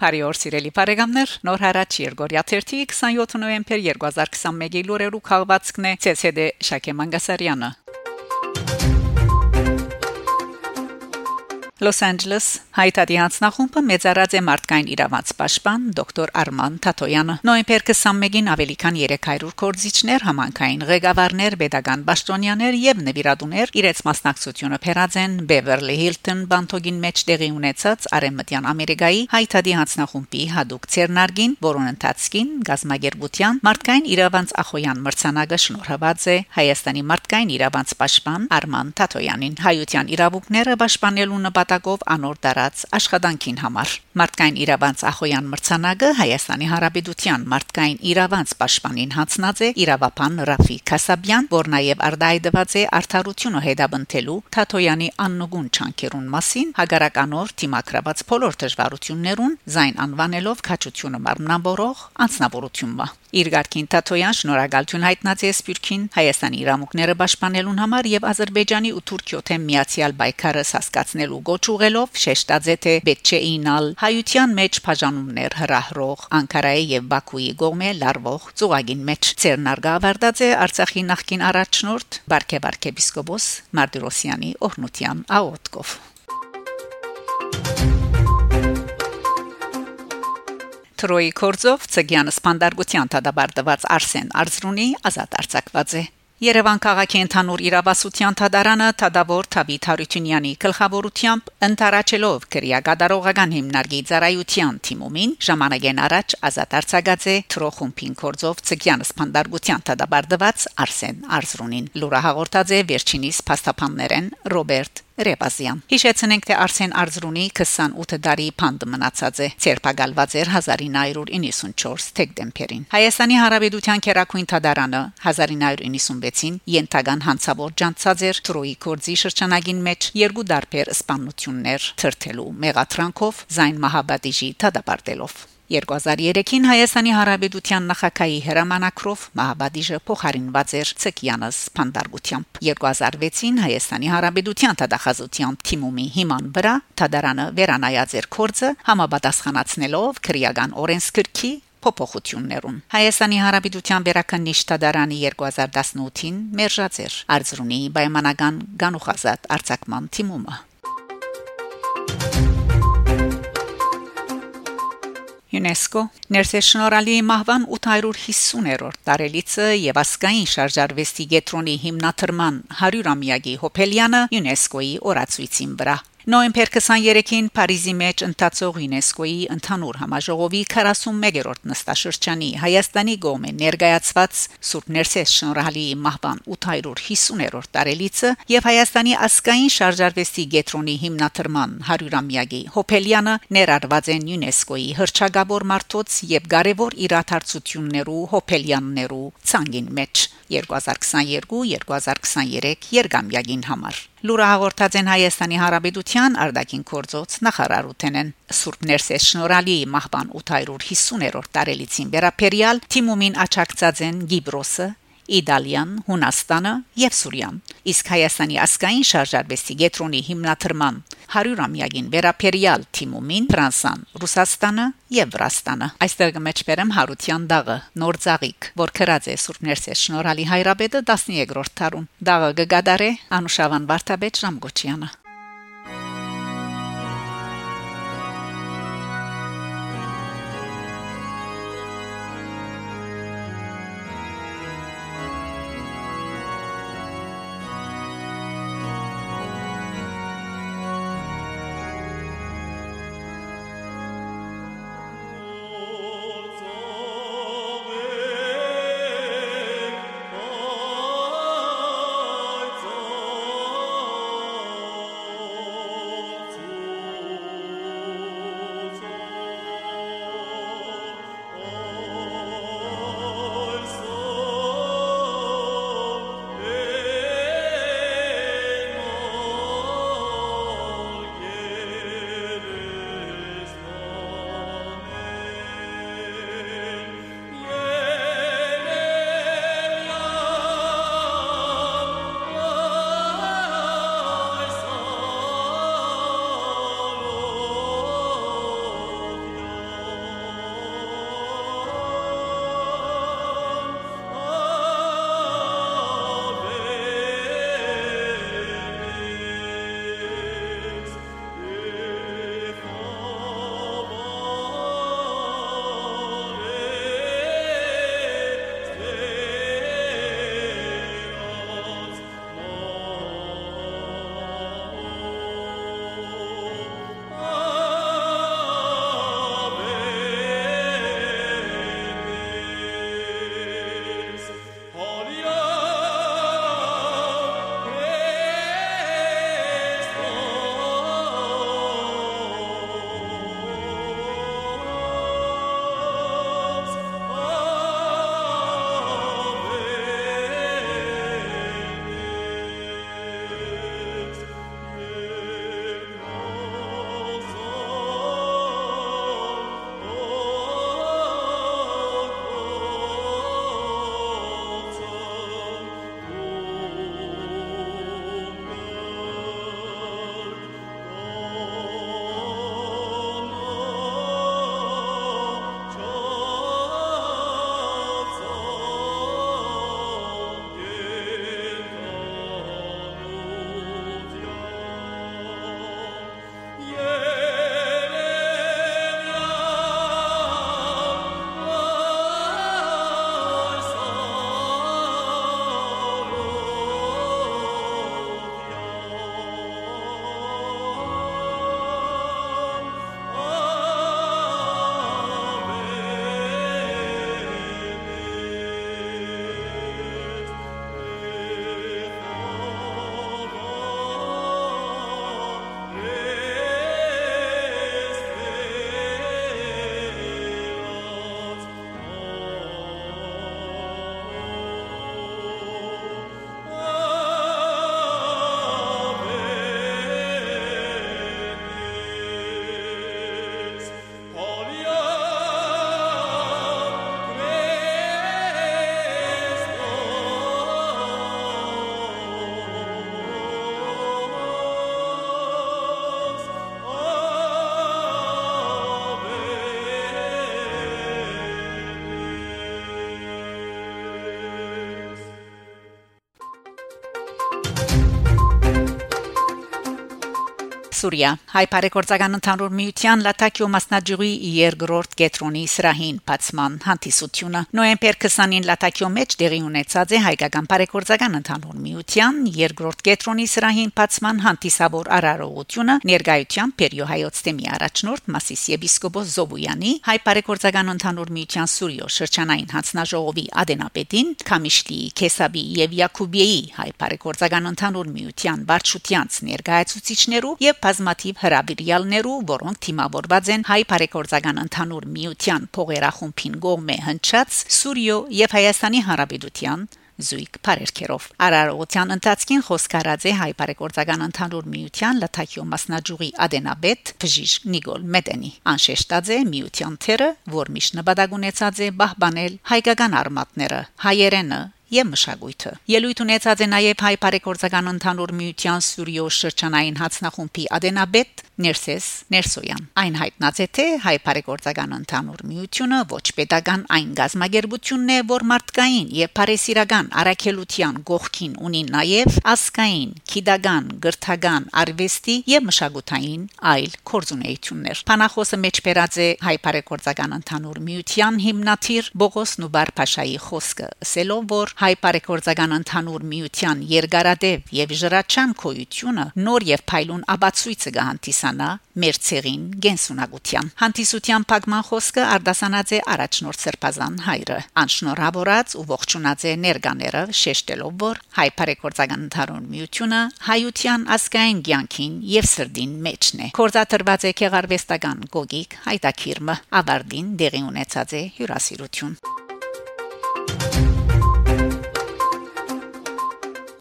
Բարի օր սիրելի բարեկամներ նոր հարաճ Երգորիա 27 նոյեմբեր 2021-ի լուրերու քաղվածքն է ՑՍԴ Շակե Մանգասարյանը Los Angeles հայտարարի հանձնախումբը մեծարած է մարդկային իրավանց պաշտպան դոկտոր Արման Թաթոյանը նոյեմբեր 21-ին ավելի քան 300 կորզիչներ համանքային ղեկավարներ pedagogan պաշտոնյաներ եւ նվիրատուներ իրենց մասնակցությունը փերած են Beverly Hilton բանթոգին մեջ տեղի ունեցած արեմտյան Ամերիկայի հայտարարի հանձնախումբի հadoop ցերնարգին որոն ընթացքին գազագերբության մարդկային իրավանց ախոյան մրցանակը շնորհված է Հայաստանի մարդկային իրավանց պաշտպան Արման Թաթոյանին հայության իրավունքները պաշտպանելու նպատ նպատակով անոր դարած աշխատանքին համար։ Մարդկային իրավանց ախոյան մրցանակը Հայաստանի Հանրապետության մարդկային իրավանց պաշտպանին հանձնած է իրավապան Ռաֆի Քասաբյան, որ նաև արդայդված է արդարությունը հետաբնթելու Թաթոյանի աննուգուն չանկերուն մասին հագարականոր թիմակրված բոլոր դժվարություններուն զայն անվանելով քաչությունը մարմնավորող անձնավորությունը։ Իր ղարքին Թաթոյան շնորհակալություն հայտնած է Սպյուրքին Հայաստանի իրավունքները պաշտպանելուն համար եւ Ադրբեջանի ու Թուրքիո թեմ միացյալ բայկարը հասկացնելու գոչ ուղելով շեշտաձե թե պետք չէ ինալ հայության մեջ բաժանումներ հրահրող Անկարայի եւ Բաքուի գողմե լարվող ծուղագին մեջ Ցերնարգա ավարտած է Արցախի նախկին առաջնորդ Բարքեբարք եպիսկոպոս Մարտիրոսյանի օրնության աոտկով Թրոյի կորձով ցգյանը սպանդարգության դադարդված Արսեն Արզրունի ազատ արձակված է Երևան քաղաքի ընդհանուր իրավասության թադարանը Թադավոր Թավիթ Հարությունյանի գլխավորությամբ ընտարաչելով քրեագադարողական հիմնարկի ծառայության թիմումին ժամանակեն առաջ ազատ արձակած է Թրոխումփին կորձով ցկյան սպանդարգության թադաբարդված Արսեն Արզրունին լուրը հաղորդած է վերջինիս փաստաբաններեն Ռոբերտ Ռեբազյան։ Հիշեցնենք, թե Արսեն Արզրունի 28 տարի փանդ մնացած է։ Ցերպակալված էր 1994 դեկտեմբերին։ Հայաստանի Հանրապետության Քերակույն Թադարանը 1996-ին Ենթագան հանցավոր ջանցած էր Տրոյի կորձի շրջանագին մեջ երկու դարբեր սպանություններ թրթելու մեղատրանքով Զայն Մահաբադիժի թադապարտելով 2003-ին Հայաստանի Հանրապետության նախագահի հրամանակրով Մահաբադիժը փոխարինված էր Ցկյանս փանդարգությամբ 2006-ին Հայաստանի Հանրապետության տվյալախազության թիմումի հիման վրա Թադարանը վերանայած էր կորձը համապատասխանացնելով քրեական օրենսգրքի փոփոխություններուն Հայաստանի Հանրապետության Վերաքննիչ Տադարանի 2018-ին մերժած էր Արզրունի պայմանական գանուխազատ արձակման թիմումը ՅՈՒՆԵՍԿՕ Ներսեշնորալի մահվան 850-րդ տարելիցը եւ ասկային շարժարվեստի գետրոնի հիմնադրման 100-ամյակի հոփելյանը ՅՈՒՆԵՍԿՕ-ի օրացույցին վրա Նոյեմբեր 23-ին Փարիզի մեջ ընթացող ՅՈՒՆԵՍԿՕ-ի ընդհանուր համաժողովի 41-րդ նստաշրջանի Հայաստանի գոմե ներկայացված Սուրբ Ներսես շնորհալի մահվան 850-րդ տարելիցը եւ Հայաստանի ասկային շարժարվեստի գետրոնի հիմնադրման 100-ամյակի հոփելյանը ներառված են ՅՈՒՆԵՍԿՕ-ի հրճագավոր մարտոց եւ կարևոր իրադարձություններու հոփելյաններու ցանգին մեջ 2022-2023 երգամյակին համար Լուրը հաղորդած են Հայաստանի Հանրապետության արտաքին գործոց նախարարութենեն Սուրբ Ներսես շնորհալի մահվան 850-րդ տարելիցին վերապերյալ թիմումին աչակցած են Գիբրոսը Իտալիան, Հունաստանը եւ Սուրիան։ Իսկ Հայաստանի ասկային շարժարվեստի գետրոնի հիմնադրման 100-ամյակին վերապերյալ թիմումին Ֆրանսան, Ռուսաստանը եւ Վրաստանը։ Այստեղ մեջբերեմ Հարության դաղը, նոր ծաղիկ, որ քրած է Սուրբ Ներսես շնորհալի հայրաբեդը 13-րդ տարում։ Դաղը գդարե Անուշավան Վարդապետ Ժամգոչյանը։ Սուրիա հայ բարեգործական ընդհանուր միության Լատակիո մասնաճյուղի երկրորդ կետրոնի սրահին բացման հանդիսությունը նոյեմբեր 20-ին Լատակիո մեջ դեղի ունեցած է հայկական բարեգործական ընդհանուր միության երկրորդ կետրոնի սրահին բացման հանդիսավոր արարողությունը ներկայությամբ Պերիո հայոց թեմի առաջնորդ Մասիս եպիսկոպոս Զոբոյանի հայ բարեգործական ընդհանուր միության Սուրիո շրջանային հանձնաժողովի ադենապետին Կամիշլի Քեսաբի եւ Յակուբիեի հայ բարեգործական ընդհանուր միության վարչությանց ներկայացուցիչներու եւ բազմաթիվ հրաբիրյալներու, որոնք թիմավորված են հայ բարեգործական ընդհանուր միության փողերախումբին գողմե հնչած Սուրիո եւ Հայաստանի Հանրապետության զույգ բարերքերով արարողության ընթացքին խոսքարած է հայ բարեգործական ընդհանուր միության լաթակիո մասնաճյուղի ադենաբեդ բժիշկ նիկոլ մեդենի անշեշտած է միության թերը որ միշտ նպատակ ունեցած է բահբանել հայկական արմատները հայերենը եւ մշակույթը։ Ելույթ ունեցած է նաեւ հայ բարեգործական ընդհանուր միության Սուրիո շրջանային հացնախումբի ադենաբեդ Ներսես Ներսոյան։ Այն հայտնած է թե հայ բարեգործական ընդհանուր միությունը ոչ pedagogan այն գազագերբությունն է, որ մարդկային եւ բարեսիրական առաքելության գողքին ունի նաեւ ասկային, քիդագան, գրթական, արվեստի եւ մշակութային այլ կորձունեություններ։ Փանախոսը մեջբերած է հայ բարեգործական ընդհանուր միության հիմնադիր Բողոս Նուբար Փաշայի խոսքը, ասելով որ հայ բարեգործական ընդհանուր միության երկարադեպ եւ ժրաչան կոյությունը նոր եւ փայլուն աբացույցը կհանդիսանա մեր ցեղին գենսունակության հանդիսության փակման խոսքը արդասանած է առաջնորդ սրբազան հայրը անշնորհավորած ու ողջունած է ներկաները շեշտելով որ հայ բարեգործական ընդհանուր միությունը հայության ասկային ցանկին եւ սրդին մեջն է կորզաթրված է քեղարվեստական գոգիկ հայտակիրմը ավարդին դեղի ունեցած է հյուրասիրություն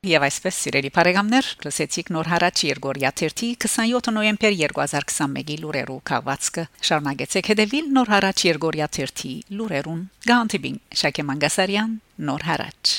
Եվ այսպես սիրելի բարեկամներ, լսեցիք նոր հարաճ Երգորիա 30 27 նոյեմբեր 2021-ի լուրերու քաղվածքը։ Շարունակեցեք հետևել նոր հարաճ Երգորիա 30 լուրերուն։ Գանտիբին Շակե Մանգասարյան նոր հարաճ